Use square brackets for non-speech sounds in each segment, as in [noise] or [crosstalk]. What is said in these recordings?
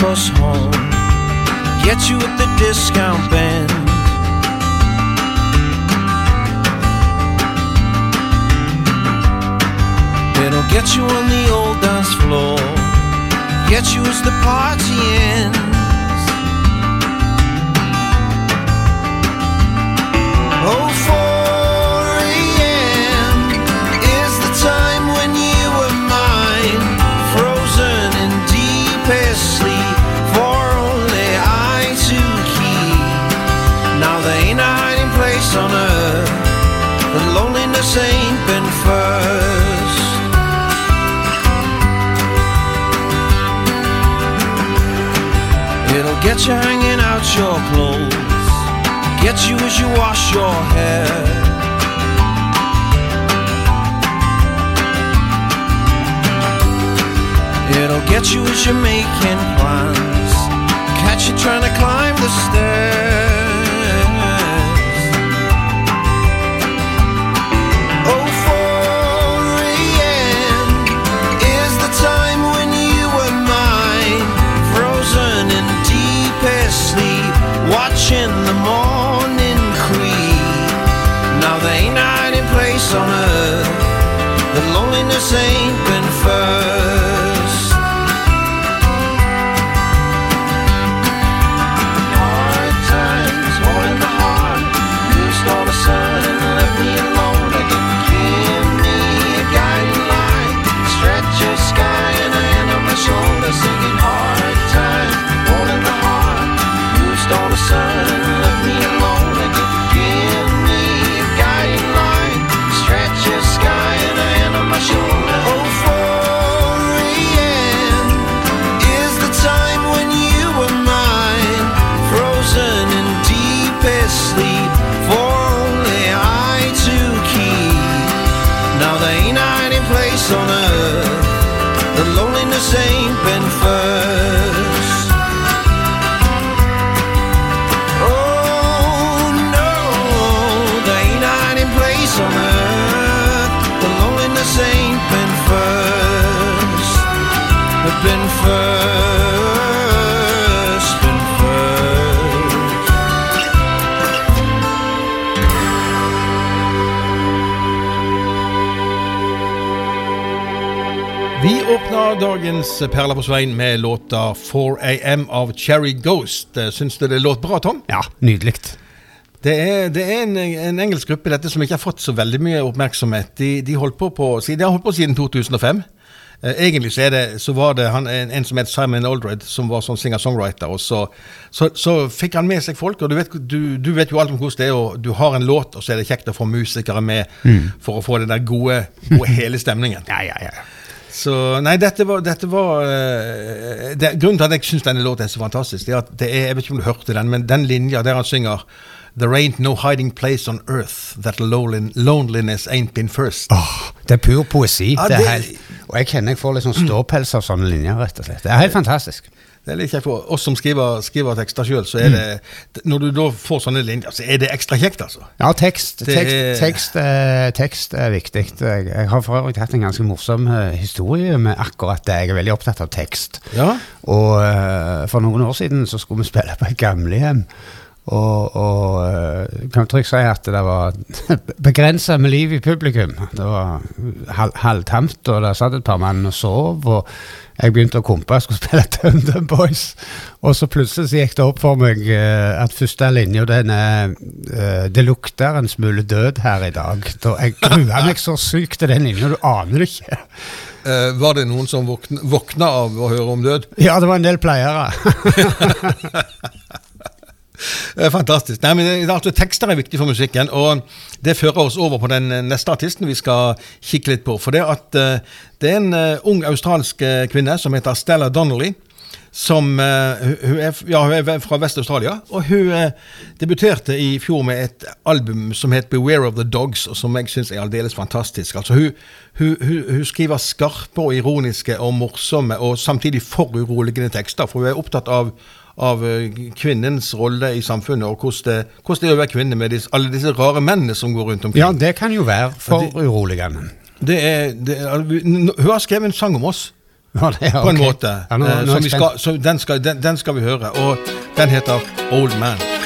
Bus home. Get you at the discount band. It'll get you on the old dance floor. Get you as the party ends. Get you hanging out your clothes, get you as you wash your hair. It'll get you as you're making plans. Catch you trying to climb the stairs. Dagens Perler på Svein med låta 4AM av Cherry Ghost. Syns du det låt bra, Tom? Ja, nydelig. Det er, det er en, en engelsk gruppe dette som ikke har fått så veldig mye oppmerksomhet. De, de, holdt på på, de har holdt på siden 2005. Eh, egentlig så, det, så var det han, en, en som het Simon Aldred, som var sånn singer-songwriter. og så, så, så fikk han med seg folk, og du vet, du, du vet jo alt om hvordan det er. og Du har en låt, og så er det kjekt å få musikere med for å få den der gode, gode hele stemningen. Ja, ja, ja. Så nei, dette var, dette var eh, det, Grunnen til at jeg syns denne låten er så fantastisk, det er at det er, jeg vet ikke om du hørte den, men den linja der han synger There ain't no hiding place on earth that loneliness ain't been first. Oh, det er pur poesi. Ja, det er helt, og jeg kjenner jeg får litt sånn ståpels av sånne linjer, rett og slett. Det er helt fantastisk. Det er litt kjekt for oss som skriver, skriver tekster sjøl, så er det Når du da får sånne linjer, så er det ekstra kjekt, altså. Ja, tekst, tekst, er- tekst, eh, tekst er viktig. Jeg, jeg har for øvrig hatt en ganske morsom eh, historie med akkurat det. Jeg er veldig opptatt av tekst. Ja. Og eh, for noen år siden så skulle vi spille på et gamlehjem. Og, og eh, kan trygt si at det var [laughs] begrensa med liv i publikum. Det var hal halvtamt, og der satt et par mann og sov. Og jeg begynte å kompe, jeg skulle [laughs] spille Thunder Boys. Og så plutselig gikk det opp for meg eh, at første linja den er eh, Det lukter en smule død her i dag. Da jeg grua meg så sykt til den linja, du aner det ikke. [laughs] Eh, var det noen som våkna, våkna av å høre om død? Ja, det var en del pleiere. [laughs] [laughs] Er fantastisk. Nei, men altså, Tekster er viktig for musikken, og det fører oss over på den eh, neste artisten vi skal kikke litt på. For det, at, eh, det er en eh, ung australsk eh, kvinne som heter Stella Donnelly. Som eh, hun, er, ja, hun er fra Vest-Australia, og hun eh, debuterte i fjor med et album som het 'Beware of the Dogs', og som jeg syns er aldeles fantastisk. Altså, hun, hun, hun, hun skriver skarpe og ironiske og morsomme og samtidig foruroligende tekster, for hun er opptatt av av eh, kvinnens rolle i samfunnet, og hvordan det, hvordan det er å være kvinne med disse, alle disse rare mennene som går rundt omkring. Ja, det kan jo være foruroligende. Det er, det er, hun har skrevet en sang om oss, Ja, det er på en måte. Ja, nå, eh, nå som vi skal, så den, skal, den, den skal vi høre, og den heter Old Man.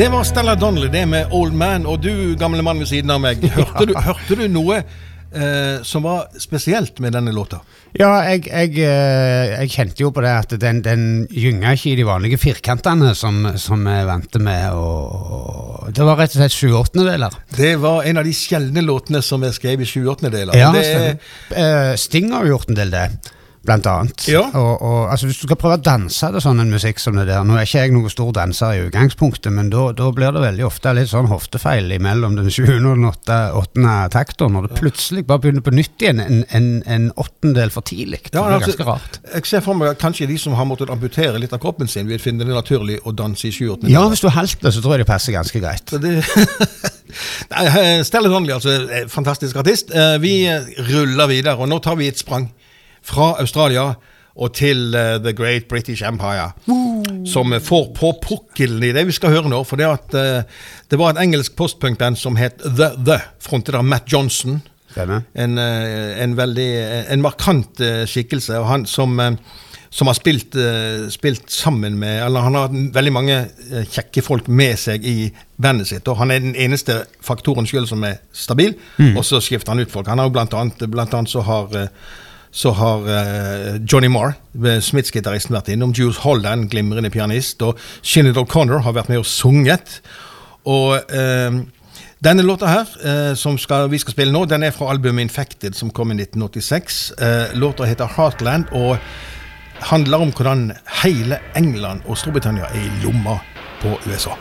Det var Stella Donnelly, det med Old Man. Og du, gamle mann ved siden av meg, [laughs] hørte du, hørte du noe eh, som var spesielt med denne låta? Ja, jeg, jeg, eh, jeg kjente jo på det at den, den gynga ikke i de vanlige firkantene som, som jeg vant med. Og, det var rett og slett sjuåttendedeler. Det var en av de sjeldne låtene som jeg skrev i 7-8-deler. Ja, det er. Eh, Sting har gjort en del det. Blant annet. Ja. Og, og altså, hvis du skal prøve å danse til sånn en musikk som det der Nå er ikke jeg noen stor danser i utgangspunktet, men da blir det veldig ofte litt sånn hoftefeil imellom den sjuende og den åtte- åttende takten, når det plutselig bare begynner på nytt igjen en, en, en åttendel for tidlig. Det Ja, blir altså, ganske rart. Jeg ser for meg at kanskje de som har måttet amputere litt av kroppen sin, vil finne det naturlig å danse i sjuåttende. Ja, hvis du det, så tror jeg det passer ganske greit. Det [laughs] Nei, eh, Donnelly, altså, eh, fantastisk artist. Eh, Vi eh, ruller videre, og nå tar vi et sprang fra Australia og til uh, The Great British Empire. Som eh, får på pukkelen i det vi skal høre nå. For det, at, uh, det var et engelsk postpunkband som het The The, frontet av Matt Johnson. En, uh, en veldig en markant skikkelse, og han som, som har spilt, spilt sammen med Eller han har veldig mange kjekke folk med seg i bandet sitt, og han er den eneste faktoren sjøl som er stabil, og så skifter han ut folk. Han har jo blant annet, blant annet så har så har eh, Johnny Marr, eh, Smiths-gitaristen, vært innom. Jules Holland, glimrende pianist. Og Shinnet O'Connor har vært med og sunget. Og eh, denne låta her, eh, som skal, vi skal spille nå, den er fra albumet Infected, som kom i 1986. Eh, låta heter Heartland og handler om hvordan hele England og Storbritannia er i lomma på USA.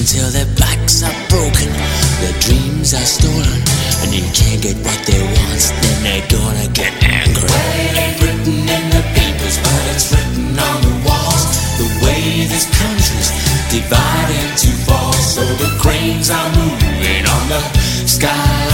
Until their backs are broken, their dreams are stolen, and they can't get what they want. Then they're gonna get angry. Well, it ain't written in the papers, but it's written on the walls. The way this country's divided into falls, so the cranes are moving on the skyline,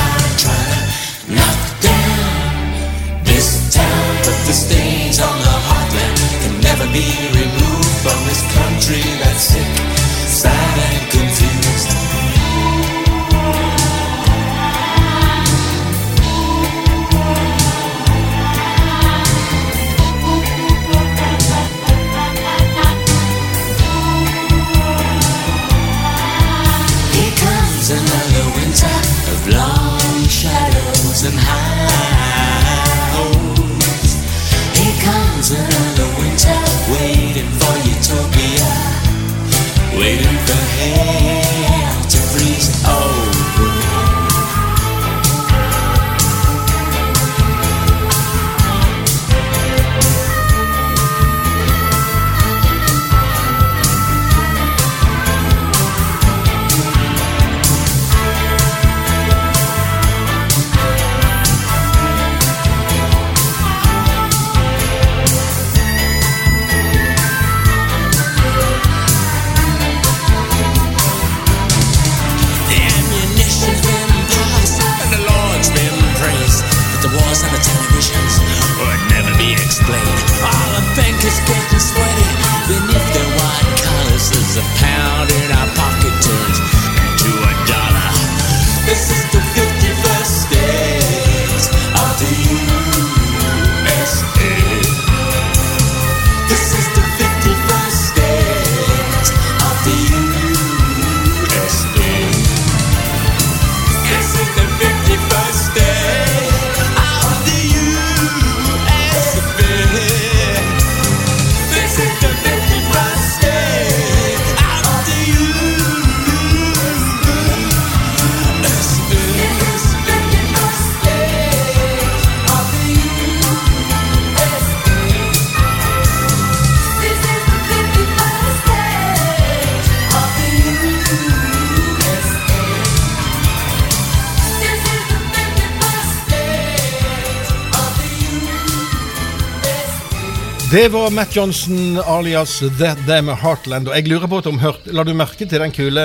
Det var Matt Johnson alias The Them Heartland. Og jeg lurer på om hørt, La du merke til den kule,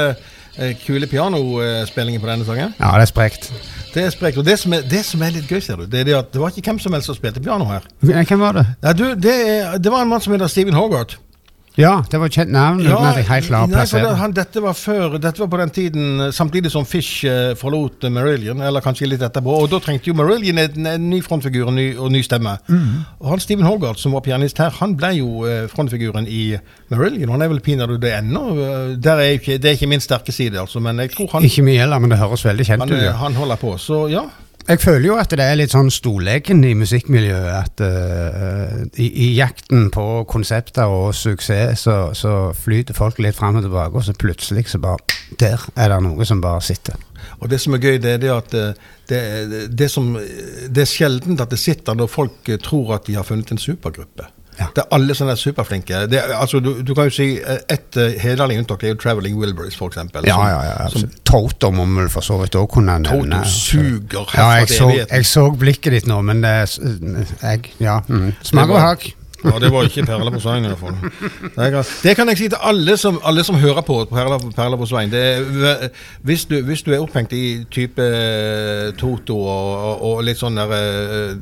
eh, kule pianospillingen på denne sangen? Ja, det er sprekt. Det er sprekt. Og det som er, det som er litt gøy, ser du, det er det at det var ikke hvem som helst som spilte piano her. Hvem var det? Ja, du, det, det var en mann som heter Stephen Hogarth. Ja, det var et kjent navn, uten at jeg helt klarer nei, det, han, dette var før, dette var på den tiden eh, samtidig som Fish eh, forlot eh, Marillion, eller kanskje litt etterpå. Og da trengte jo Marillion en, en ny frontfigur ny, og ny stemme. Mm. Og han Steven Hogarth, som var pianist her, han ble jo eh, frontfiguren i Marillion. Han er vel pinadø det ennå. Eh, er ikke, det er ikke min sterke side, altså, men jeg tror han, Ikke mye heller, men det høres veldig kjent han, ut. Ja. han holder på. Så ja. Jeg føler jo at det er litt sånn storleken i musikkmiljøet. At uh, i, i jakten på konsepter og suksess, så, så flyter folk litt fram og tilbake, og så plutselig så bare Der er det noe som bare sitter. Og det som er gøy, det er det at eh, det, det, som, det er sjeldent at det sitter når folk eh, tror at de har funnet en supergruppe. Ja. Det er alle sånne superflinke. Det, altså, du, du kan jo si eh, Et uh, hederlig unntak er jo Traveling Wilburys, eksempel. Ja, ja, ja. som- må vi for så vidt òg kunne nevne. Toto suger Ja, jeg så, jeg så blikket ditt nå, men det jeg, Ja. Mm. Smak og var- hak. Ja, det var ikke Perler på Svein. i hvert fall. Det, kan, det kan jeg si til alle som, alle som hører på Perler, Perler på Svein. Det er, hvis, du, hvis du er opphengt i type eh, Toto og, og, litt sånn der eh,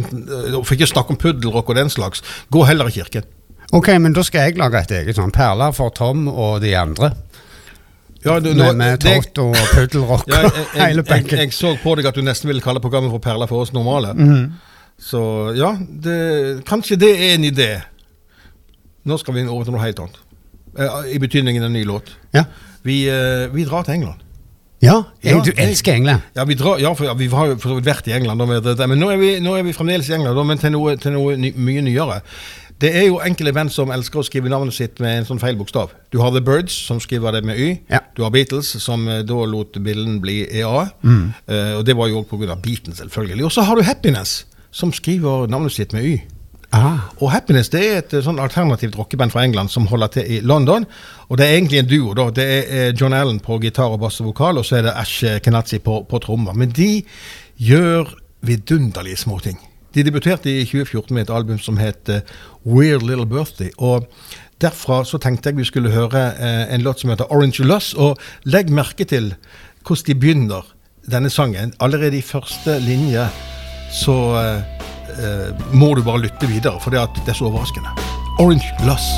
eh, For ikke å snakke om puddelrock og den slags, gå heller i kirken. Ok, men da skal jeg lage et eget sånn perler for Tom og de andre. Ja, du, nå- Med, Toto og puddelrock ja, jeg, og jeg, hele jeg, benken. jeg så på deg at du nesten ville kalle programmet for Perler for oss normale. Mhm. Så ja, det, kanskje det er en idé. Nå skal vi over til noe helt annet. Eh, I betydningen en ny låt. Ja, Vi, eh, vi drar til England. ja jeg, du elsker England. Ja, vi, drar, ja, for, ja, vi har jo for så vidt vært i England, da, men nå er, vi, nå er vi fremdeles i England, da, men til noe, til noe ny, mye nyere. Det er jo enkelte band som elsker å skrive navnet sitt med en sånn feil bokstav. Du har The Birds, som skriver det med Y. Ja. Du har Beatles, som eh, da lot billen bli EA. Mm. Uh, og det var jo også pga. Beatles, selvfølgelig. Og så har du Happiness, som skriver navnet sitt med Y. Aha. Og Happiness det er et eh, sånn alternativt rockeband fra England som holder til i London. Og det er egentlig en duo. da. Det er eh, John Allen på gitar og bass og vokal, og så er det Ash Kenazzi på, på trommer. Men de gjør vidunderlige småting. De debuterte i 2014 med et album som het eh, Weird Little Birthday. og Derfra så tenkte jeg vi skulle høre eh, en låt som heter Orange Loss. Og legg merke til hvordan de begynner denne sangen. Allerede i første linje så eh, eh, må du bare lytte videre, for det, er så overraskende. Orange Loss.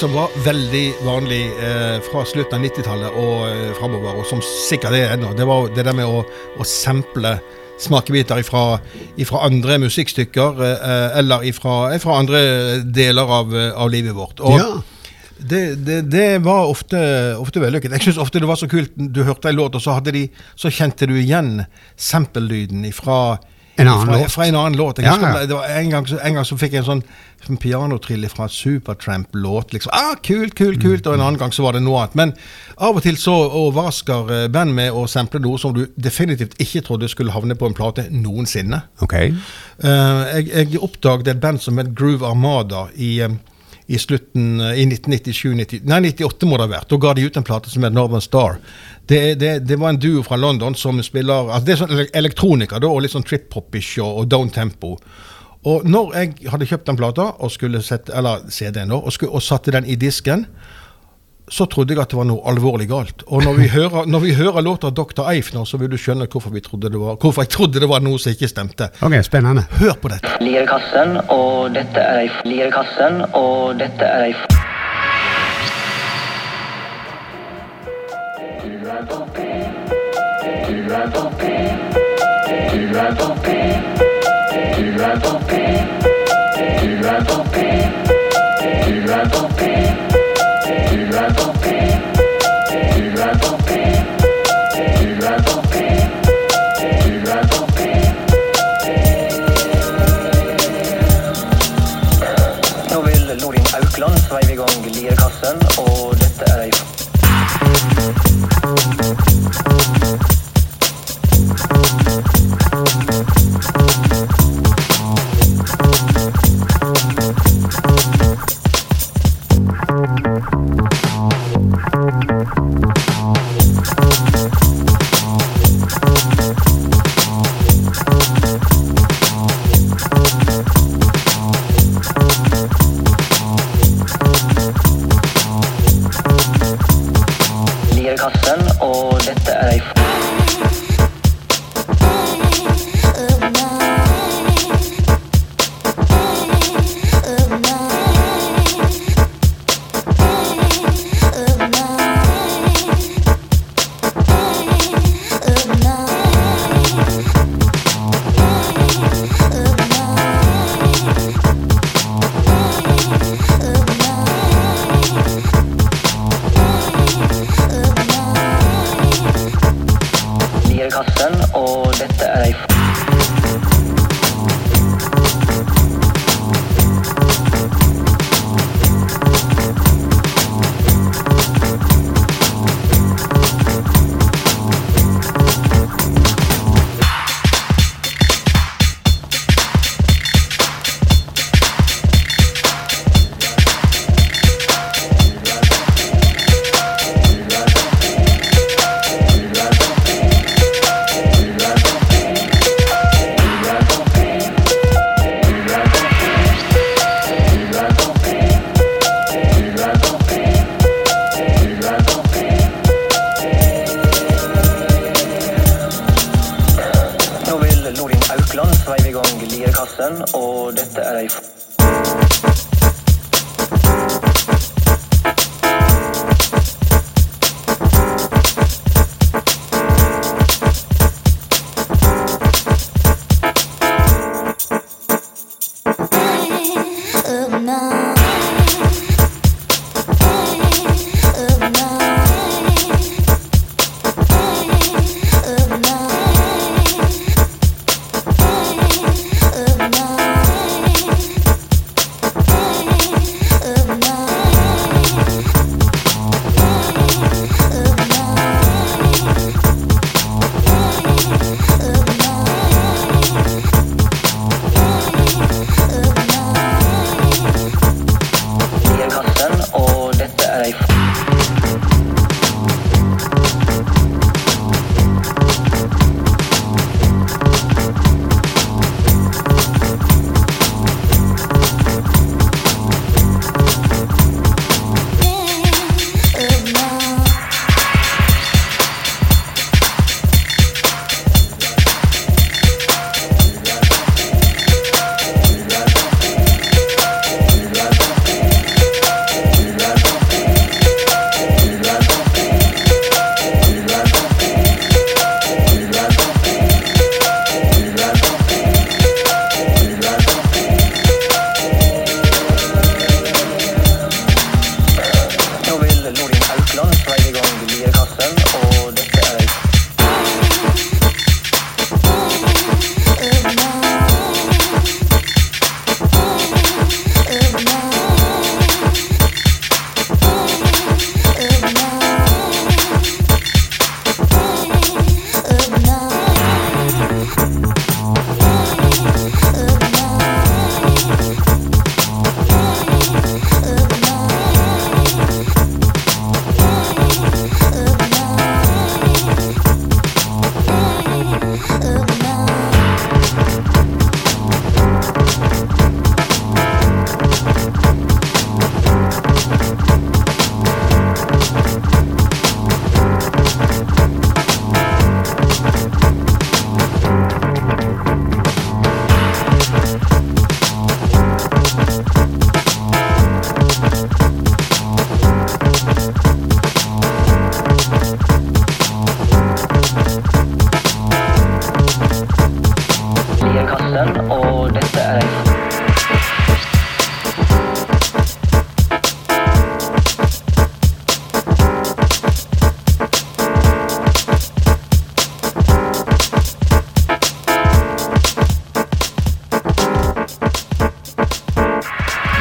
Som var veldig vanlig eh, fra slutten av 90-tallet og eh, framover, og som sikkert er ennå, det var det der med å, å sample smakebiter ifra andre musikkstykker eh, eller ifra andre deler av, eh, av livet vårt. Og Ja. det, det, det var ofte, ofte vellykket. Jeg syns ofte det var så kult. Du hørte en låt, og så, hadde de, så kjente du igjen samplelyden ifra En annen fra, låt. Fra en annen låt. Ja, husker ja. det var en, gang, en gang så fikk jeg en sånn, sånn pianotrille fra Supertramp-låt. Liksom. Ah, kult, kult, kult. Og en annen gang så var det noe annet. Men av og til så overrasker eh, band med å sample noe som du definitivt ikke trodde skulle havne på en plate noensinne. Ok. Eh, jeg, jeg oppdaget et band som het Groove Armada i, eh, i slutten eh, i 1997 Nei, 98 må det ha vært. Da ga de ut en plate som het Northern Star. Det, det, det var en duo fra London som spiller altså Det er sånn ele- elektronika da, og litt sånn trip-hop-ish og, og down tempo. Og når jeg hadde kjøpt den plata, og skulle sette, eller CD-en da, og, skulle, og satte den i disken, så trodde jeg at det var noe alvorlig galt. Og når vi [laughs] hører, når vi hører låta Dr. Eifner, så vil du skjønne hvorfor, vi trodde det var, hvorfor jeg trodde det var noe som ikke stemte. Ok, spennende. Hør på dette. Lirekassen, og dette er ei Lirekassen, og dette er ei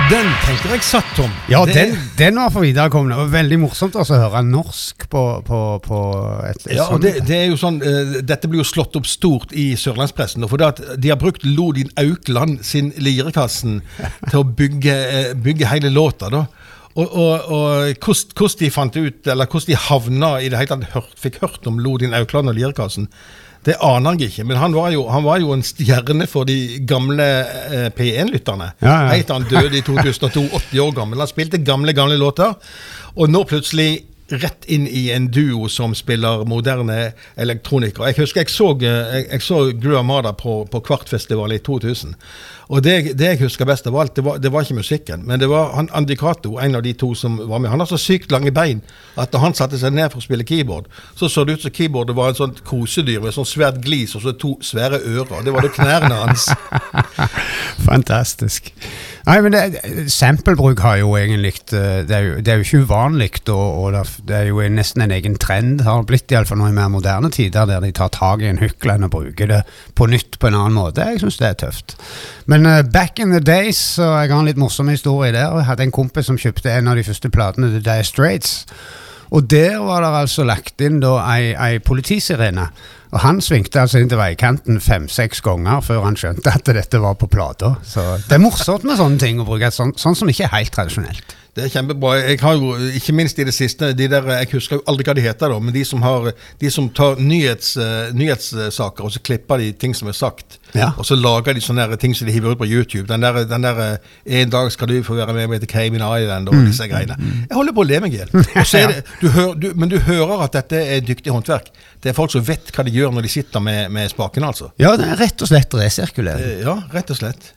Den tenker jeg satt, Tom. Ja, Det den, den var for viderekomne. Og veldig morsomt også å høre norsk på, på, på et, et Ja, og det, det er jo sånn, uh, Dette blir jo slått opp stort i sørlandspressen. For det at De har brukt Lodin Aukland sin Lirekassen til å bygge, uh, bygge hele låta. da. Og, og, og hvordan de fant ut, eller hvordan de havna i det hele tatt fikk hørt om Lodin Aukland og Lirekassen, det aner jeg ikke. Men han var jo, han var jo en stjerne for de gamle eh, P1-lytterne. Ja, ja. Heit han døde i 2002, 80 [laughs] år gammel. Han spilte gamle, gamle låter. Og nå plutselig rett inn i en duo som spiller moderne elektronika. Jeg husker jeg så, eh, jeg, jeg så Gru Amada på, på Kvartfestival i 2000. Og det, det jeg husker best av alt, det var, det var ikke musikken, men det var han Andy Cato, en av de to som var med. Han har så sykt lange bein at da han satte seg ned for å spille keyboard, så så det ut som keyboardet var en sånn kosedyr med sånn svært glis og så to svære ører. Det var det knærne hans. [laughs] Fantastisk. Nei, men det, Samplebruk har jo egentlig eh, Det er jo, det er jo ikke uvanlig, og, og det- er jo nesten en egen trend, har blitt iallfall nå i mer moderne tider, der de tar tak i en hykkel og bruker det på nytt på en annen måte. Jeg syns det er tøft. Men eh, back in the days, så jeg har en litt morsom historie der. Jeg hadde en kompis som kjøpte en av de første platene til Dye Straits. Og der var det altså lagt inn da ei, ei politisirene. Og han svingte altså inn til veikanten fem-seks ganger før han skjønte at dette var på plata. Så det er morsomt med sånne ting å bruke, sånn, sånn som ikke er helt tradisjonelt. Det er kjempebra. Jeg har jo, ikke minst i det siste, de der, jeg husker jo aldri hva de heter, da, men de som, har, de som tar nyhets, eh, nyhetssaker og så klipper de ting som er sagt. Ja. Og så lager de sånne ting som de hiver ut på YouTube. Den der, den der eh, 'En dag skal du få være med meg til Cayman Island' og disse greiene. Jeg holder på å le meg i hjel. [laughs] Men du hører at dette er dyktig håndverk. Det er folk som vet hva de gjør når de sitter med, med spakene, altså. Ja, det er rett og slett resirkulering. Eh, Ja, rett og slett.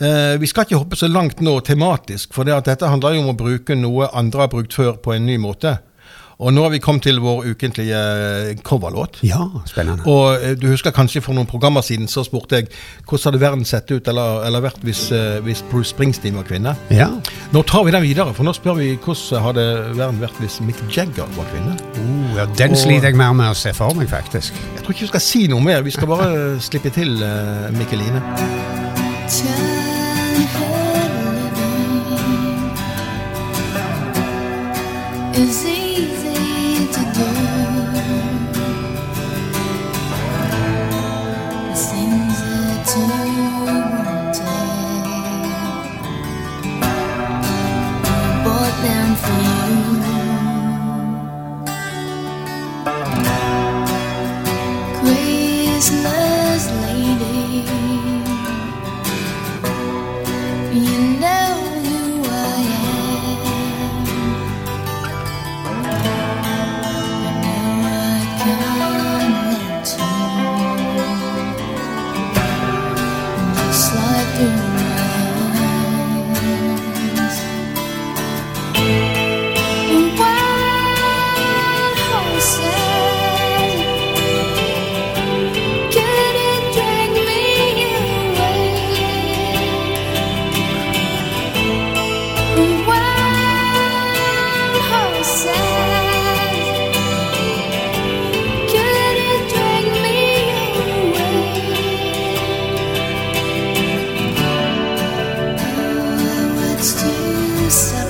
Uh, vi skal ikke hoppe så langt nå tematisk, for det dette handler jo om å bruke noe andre har brukt før på en ny måte. Og nå har vi kommet til vår ukentlige eh, coverlåt. Ja, spennende. Og eh, du husker kanskje for noen programmer siden så spurte jeg hvordan hadde verden sett ut eller, eller vært hvis, eh, hvis Bruce Springsteen var kvinne. Ja. Nå tar vi den videre, for nå spør vi hvordan hadde verden vært hvis Mick Jagger var kvinne. Uh, ja, den Og- sliter jeg mer med å se for meg, faktisk. Jeg tror ikke vi skal si noe mer, vi skal bare slippe til uh, Mikkeline. is easy to some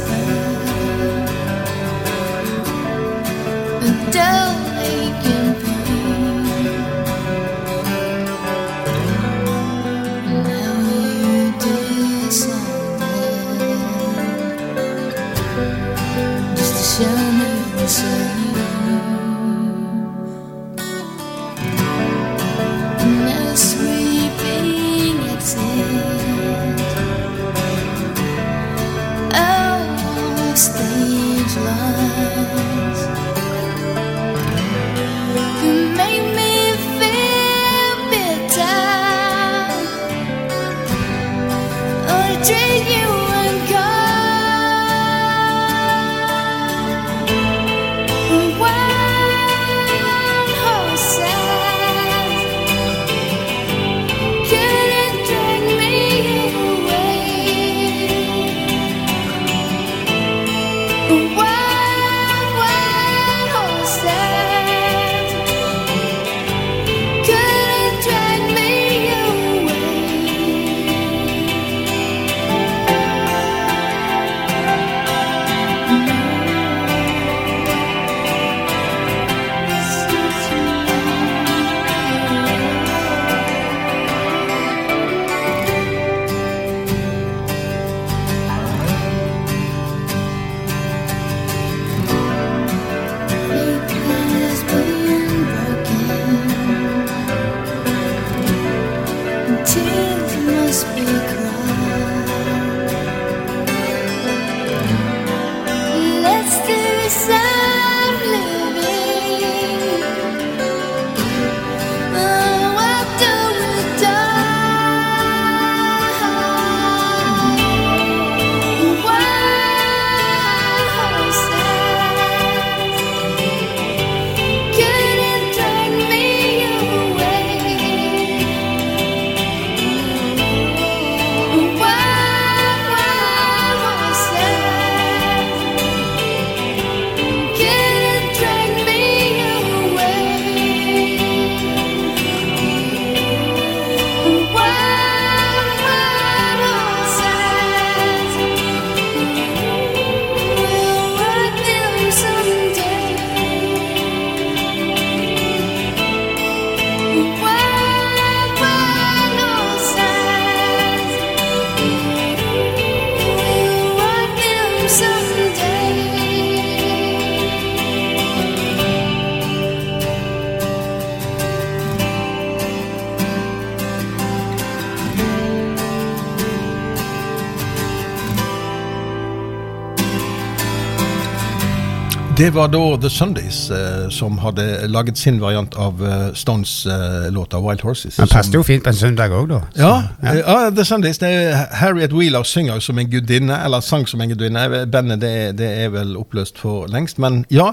Det var da The Sundays eh, som hadde laget sin variant av uh, Stones-låta Wild Horses. Den passet jo fint på en søndag òg, da. Så, Ja, ja. ja, The Sundays. Det er Harriet Wheeler synger som en gudinne, eller sang som en gudinne. Bandet det, det er vel oppløst for lengst. Men ja,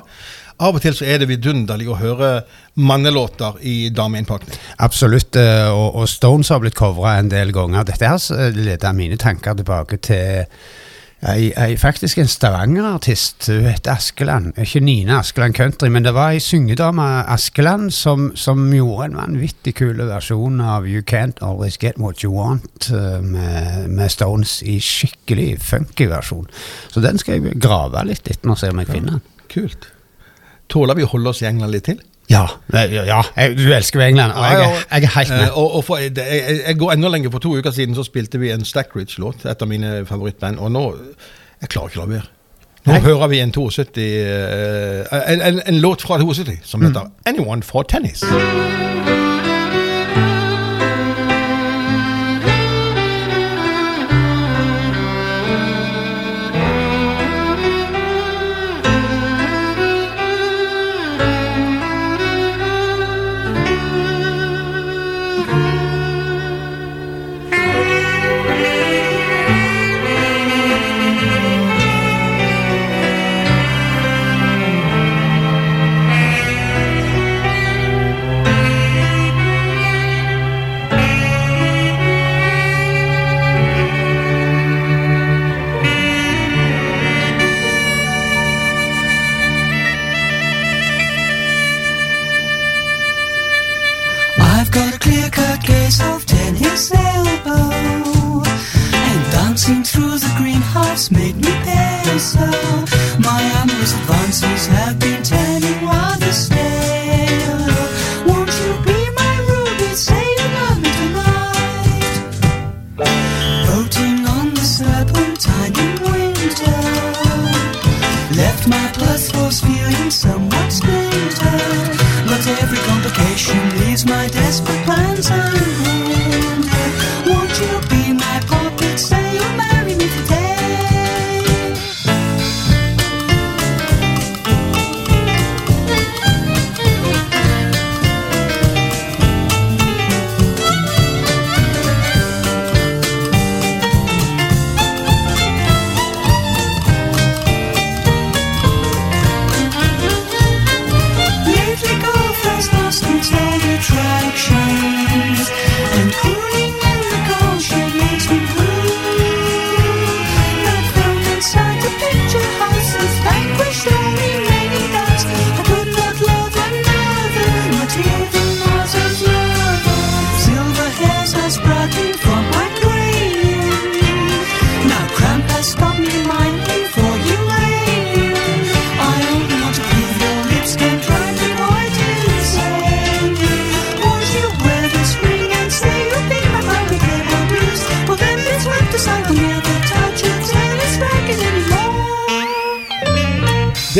av og til så er det vidunderlig å høre mannelåter i dameinnpakning. Absolutt. eh, Og, og Stones har blitt covra en del ganger. Dette her eh, leder mine tanker tilbake til ei, ei, faktisk en Stavanger-artist. Hun heter Askeland. Ikke Nina Askeland Country, men det var ei syngedame, Askeland, som, som gjorde en vanvittig kul versjon av You Can't Always Get What You Want eh, med, med Stones i skikkelig funky versjon. Så den skal jeg grave litt etter og se om jeg finner den. Kult. Tåler vi å holde oss i England litt til? Ja, ja. Jeg, du elsker jo England, og jeg, er- jeg er helt med. Eh, og, og for, jeg, jeg, jeg går enda lenger. For to uker siden så spilte vi en Stackridge-låt, et av mine favorittband. Og nå Jeg klarer ikke å la være. Nå Nei. hører vi en 72 eh, en, en, en låt fra 72 som Mm. heter 'Anyone for Tennis'.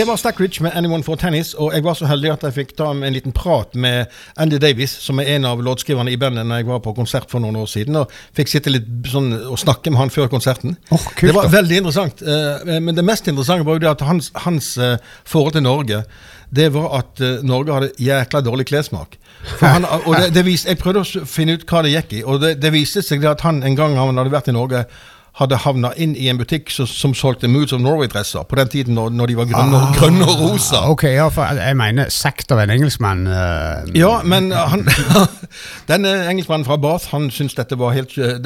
Det var Stackridge med Anyone for Tennis, og jeg var så heldig at jeg fikk ta en liten prat med Andy Davies, som er en av låtskriverne i bandet når jeg var på konsert for noen år siden, og fikk sitte litt sånn og snakke med han før konserten. Oh, kult det var veldig interessant, eh, men det mest interessante var jo det at hans, hans eh, forhold til Norge, det var at eh, Norge hadde jækla dårlig klessmak. Han, og det, det vis, jeg prøvde å finne ut hva det gikk i, og det, det viste seg at han en gang han hadde vært i Norge, hadde havna inn i en butikk som, som solgte Moods of Norway-dresser, på den tiden når, når de var grønne, og- grønne og rosa. Ah, Ok, ja, for jeg mener sekt av en engelskmann. Uh, Ja, men han, [laughs] denne engelskmannen fra Bath, han syntes dette var helt eh,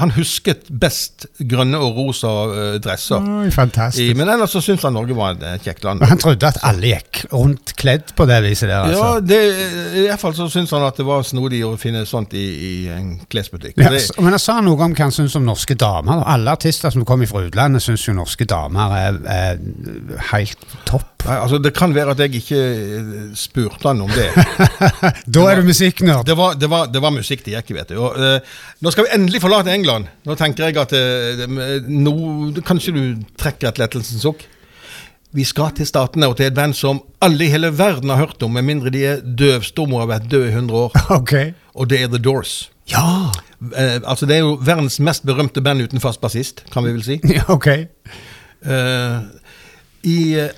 Han husket best grønne og rosa eh, dresser. Oi, fantastisk. I, men ellers så syntes han Norge var et eh, kjekt land. Men han trodde at alle gikk rundt kledd på det viset der, altså. Ja, det, I hvert fall så syntes han at det var snodig å finne sånt i, i en klesbutikk. Ja, Det, men han sa noe om hva han syntes om norske damer. da. Alle artister som kommer fra utlandet, syns jo norske damer er, er helt topp. Nei, altså, det kan være at jeg ikke eh, spurte han om det. [laughs] Da er du musikknerd. Det var, det, var, det var musikk det gikk i, vet du. Og, uh, nå skal vi endelig forlate England. Nå tenker jeg at uh, nå, Kanskje du trekker et lettelsens sukk? Vi skal til Statene og til et band som alle i hele verden har hørt om, med mindre de er døvstumme og har vært døde i 100 år. [laughs] Okay. Og det er The Doors. Ja. Eh, altså Det er jo verdens mest berømte band uten fast bassist, kan vi vel si. [laughs] ja ok. Eh, I eh,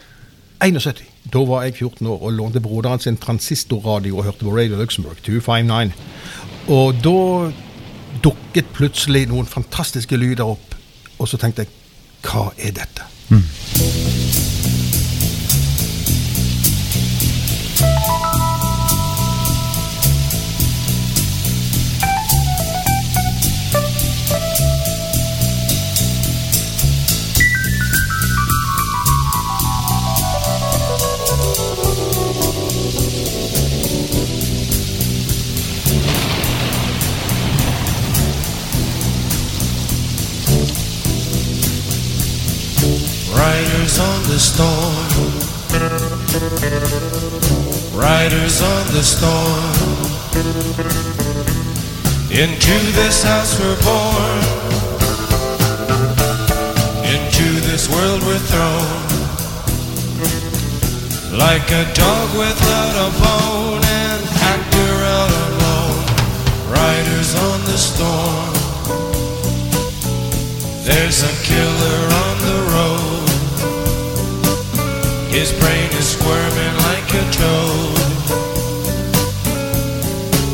71, da var jeg 14 år og lånte broderen sin transistorradio og hørte på Radio Luxembourg 259. Og da dukket plutselig noen fantastiske lyder opp, og så tenkte jeg hva er dette? Riders the storm. Riders on the storm. Into this house we're born. Into this world we're thrown. Like a dog without a bone, an actor out alone. Riders on the storm. There's a killer on the. His brain is squirming like a toad.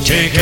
Take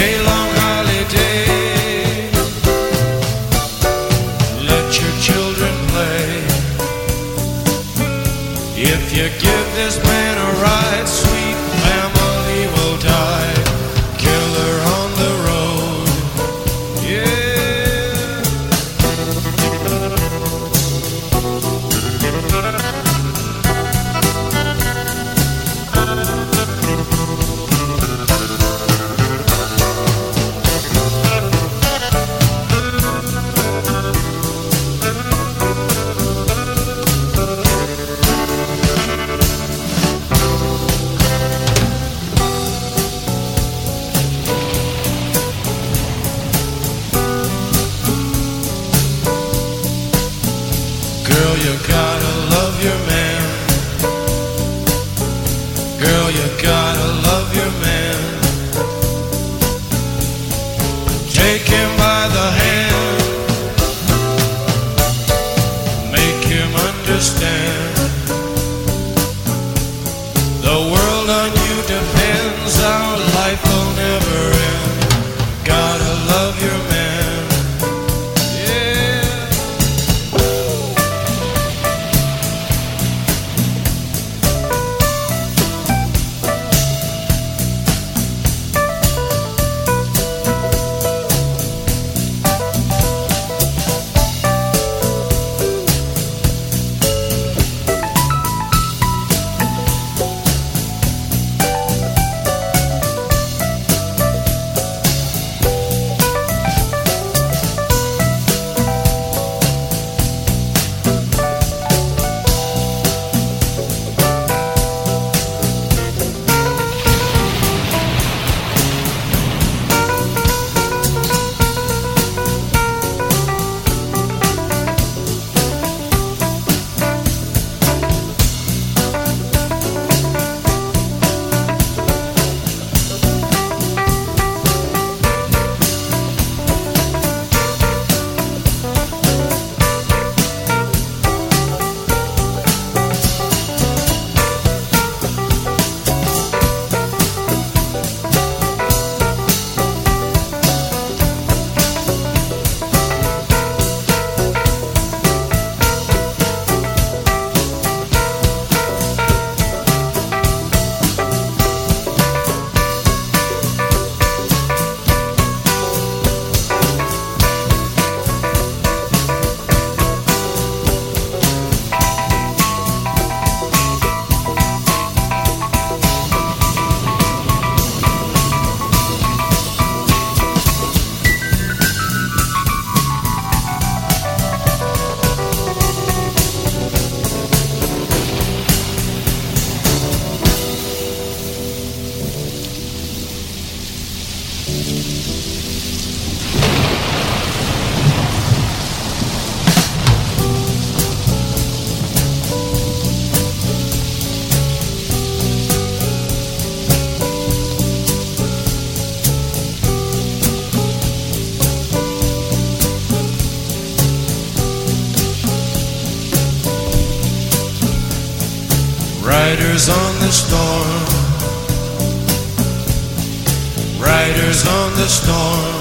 Riders on the storm.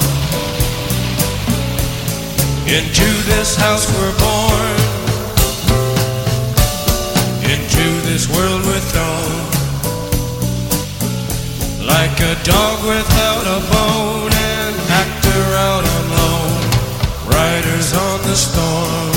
Into this house we're born. Into this world we're thrown. Like a dog without a bone, an actor out on loan. Riders on the storm.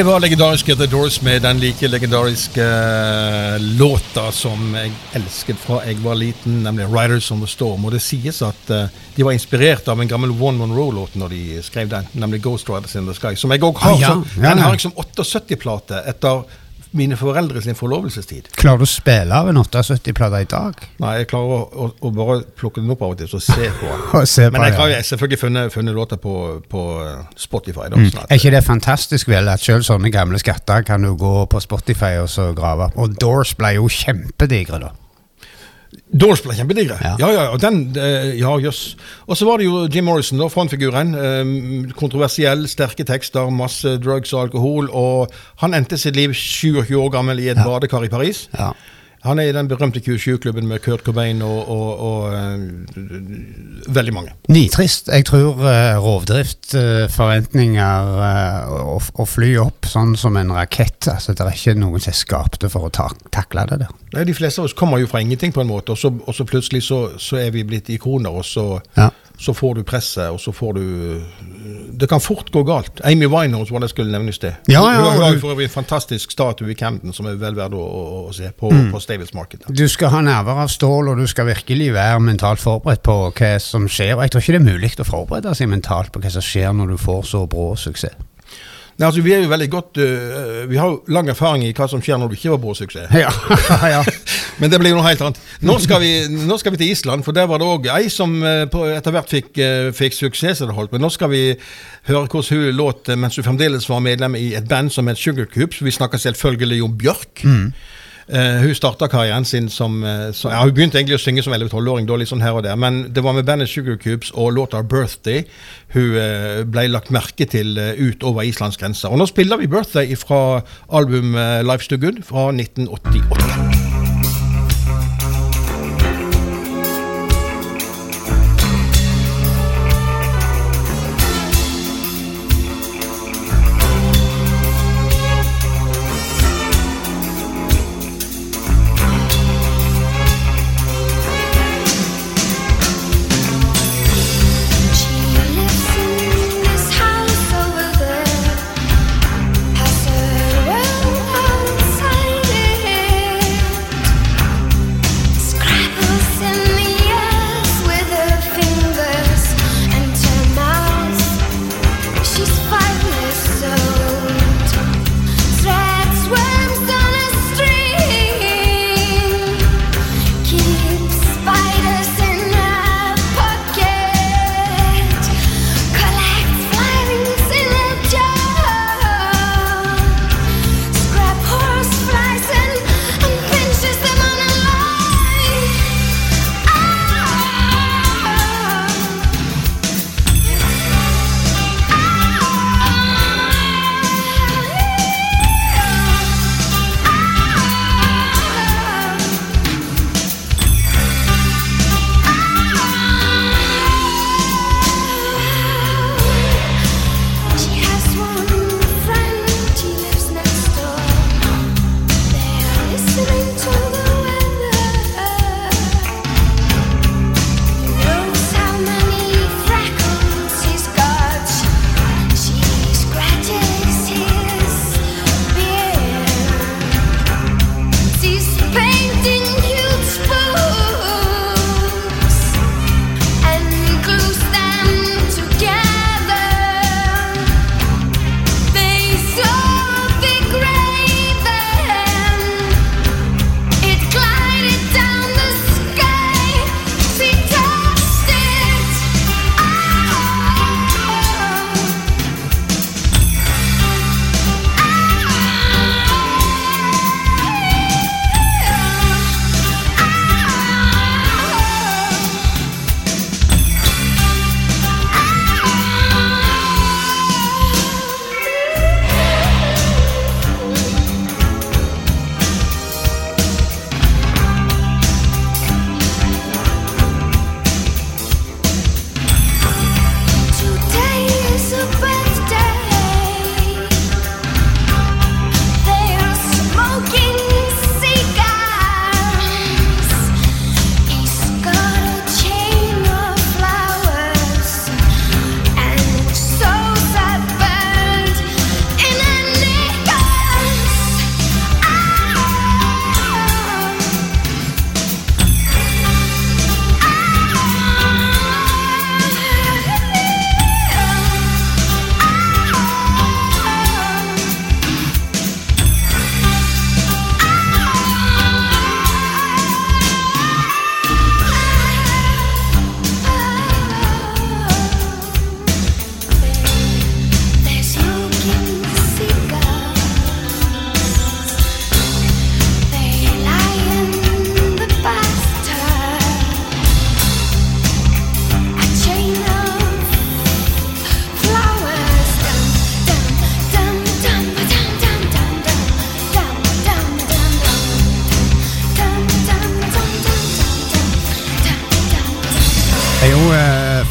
Det var legendariske The Doors med den like legendariske eh, låta som jeg elsket fra jeg var liten, nemlig 'Riders on the Storm'. Og det sies at eh, de var inspirert av en gammel One Monroe-låt når de skrev den, nemlig 'Ghost Riders in the Sky'. Som jeg òg har. Ah, ja. som, den har jeg som 78-plate etter mine foreldre sin forlovelsestid. Klarer du å spille av en 78-plate i dag? Nei, jeg klarer å, å, å bare plukke den opp av og til og se på den. [laughs] Se på Men jeg har ja. jo selvfølgelig funnet, funnet låter på, på eh, Spotify. Da, Mm. sånn Er ikke det fantastisk vel at selv sånne gamle skatter kan du gå på Spotify og så grave? Og Doors ble jo kjempedigre da. Doors ble kjempedigre. Ja. Ja, ja, og den, eh, ja, jøss. Og så var det jo Jim Morrison, da, frontfiguren. eh, kontroversiell, sterke tekster, masse drugs og alkohol. Og han endte sitt liv 27 år gammel i et badekar i Paris. Ja. Han er i den berømte Q7-klubben med Kurt Cobain og, og, og og veldig mange. Nitrist. Jeg tror uh, rovdrift, uh, forventninger uh, og fly opp sånn som en rakett. Altså, det er ikke noen som er skapte for å ta, takle det der. Nei, De fleste av oss kommer jo fra ingenting, på en måte, og så, og så plutselig så, så er vi blitt ikoner, og så, Ja. så får du presset, og så får du Det kan fort gå galt. Amy Winehouse var det jeg skulle nevne i sted. Ja, ja, Hun har for øvrig en fantastisk statue i Camden som er vel verdt å, å, å se på, Mm. på Stables Market. Du skal ha nerver av stål, og du skal virkelig være mentalt forberedt på hva som skjer. Og jeg tror ikke det er mulig å forberede seg mentalt på hva som skjer når du får så brå suksess. Nei, altså, vi er jo veldig godt uh, Vi har jo lang erfaring i hva som skjer når du ikke var på suksess. Ja, [laughs] ja. Men det blir noe helt annet. Nå skal vi, nå skal vi til Island, for der var det òg ei som eh, etter hvert fikk, fikk suksess. Men nå skal vi høre hvordan hun låt mens hun fremdeles var medlem i et band som het Sugarcoops. Vi snakker selvfølgelig om Bjørk. Eh, hun starta karrieren sin som, eh, som ja, Hun begynte egentlig å synge som 11-12-åring, da litt sånn her og der, men det var med bandet Sugar Cubes og låta 'Birthday' hun uh, ble lagt merke til uh, utover Islands grenser. Og nå spiller vi 'Birthday' fra album eh, 'Life's Too Good' fra 1988.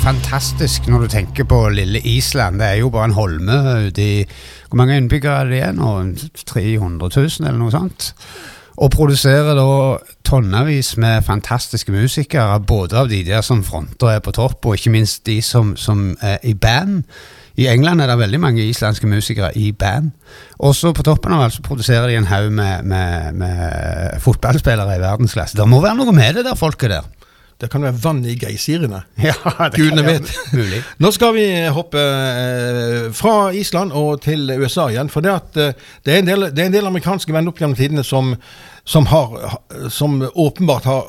fantastisk når du tenker på lille Island. Det er jo bare en holme ute i Hvor mange innbyggere er det igjen nå? 300 000 eller noe sånt? Og produserer da tonnevis med fantastiske musikere, både av de der som fronter er på topp, og ikke minst de som, som er i band. I England er det veldig mange islandske musikere i band. Også på toppen av alt så produserer de en haug med, med, med fotballspillere i verdensklasse. Det må være noe med det der folket der. Det kan være vann i geysirene. [laughs] Ja, Gudene vet. [laughs] mulig. Nå skal vi hoppe eh, fra Island og til USA igjen. For det, at, eh, det, er en del, det er en del amerikanske venner opp gjennom tidene som, som, har, som åpenbart har,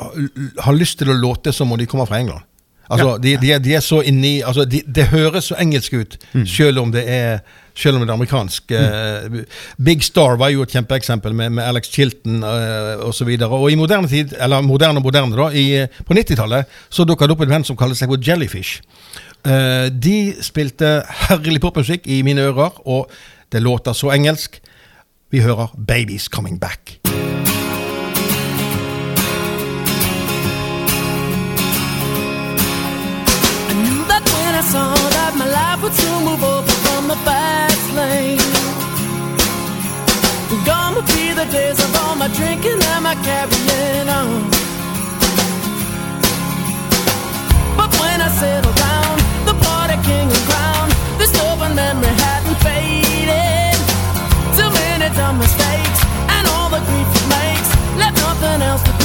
har lyst til å låte som om de kommer fra England. Altså, Ja. de, de, er, de er så inni altså, de, Det høres så engelsk ut, selv om det er selv om det er amerikansk. Eh, Big Star var jo et kjempeeksempel med, med Alex Chilton uh, osv. Og, og i moderne tid, eller moderne og moderne da, i, på 90-tallet så dukka det opp en band som kaller seg Jellyfish. Uh, de spilte herlig popmusikk i mine ører, og det låter så engelsk. Vi hører 'Babies Coming Back'. Memory. Too many dumb mistakes and all the grief it makes left nothing else to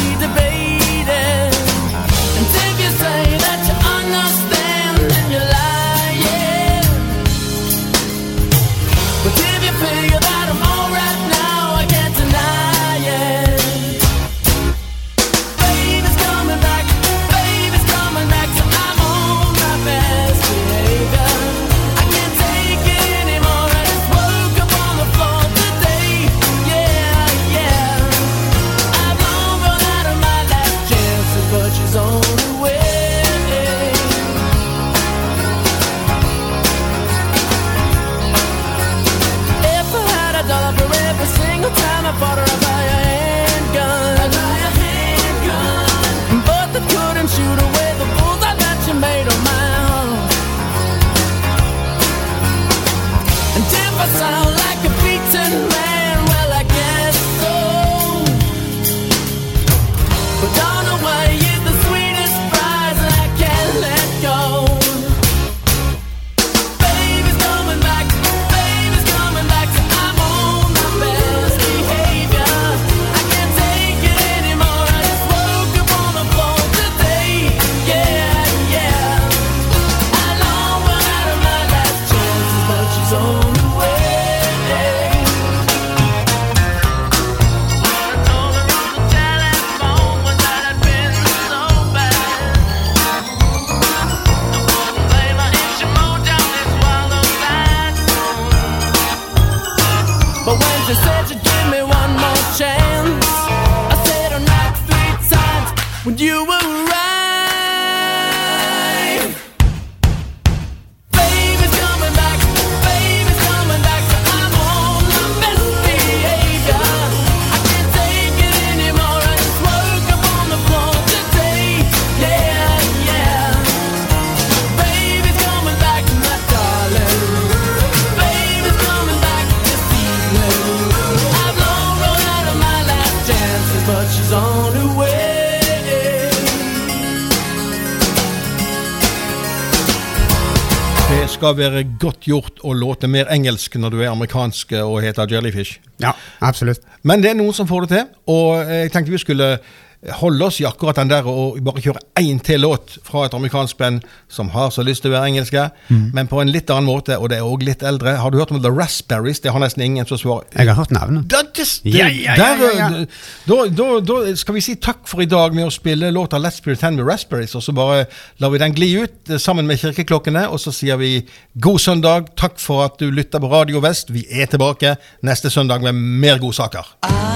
skal være godt gjort å låte mer engelsk når du er amerikansk og heter Jellyfish. Ja, absolutt. Men det er noen som får det til, og jeg tenkte vi skulle holde oss i akkurat den der og bare kjøre én til låt fra et amerikansk band som har så lyst til å være engelske, men på en litt annen måte, og det er òg litt eldre. Har du hørt om The Raspberries? Det har nesten ingen som svarer. Jeg har hørt navnet. Da, just, Ja, ja, ja, ja, ja. Da, da, da skal vi si takk for i dag med å spille låta Let's Pretend med Raspberries, og så bare lar vi den gli ut eh, sammen med kirkeklokkene, og så sier vi god søndag. Takk for at du lytter på Radio Vest. Vi er tilbake neste søndag med mer godsaker. I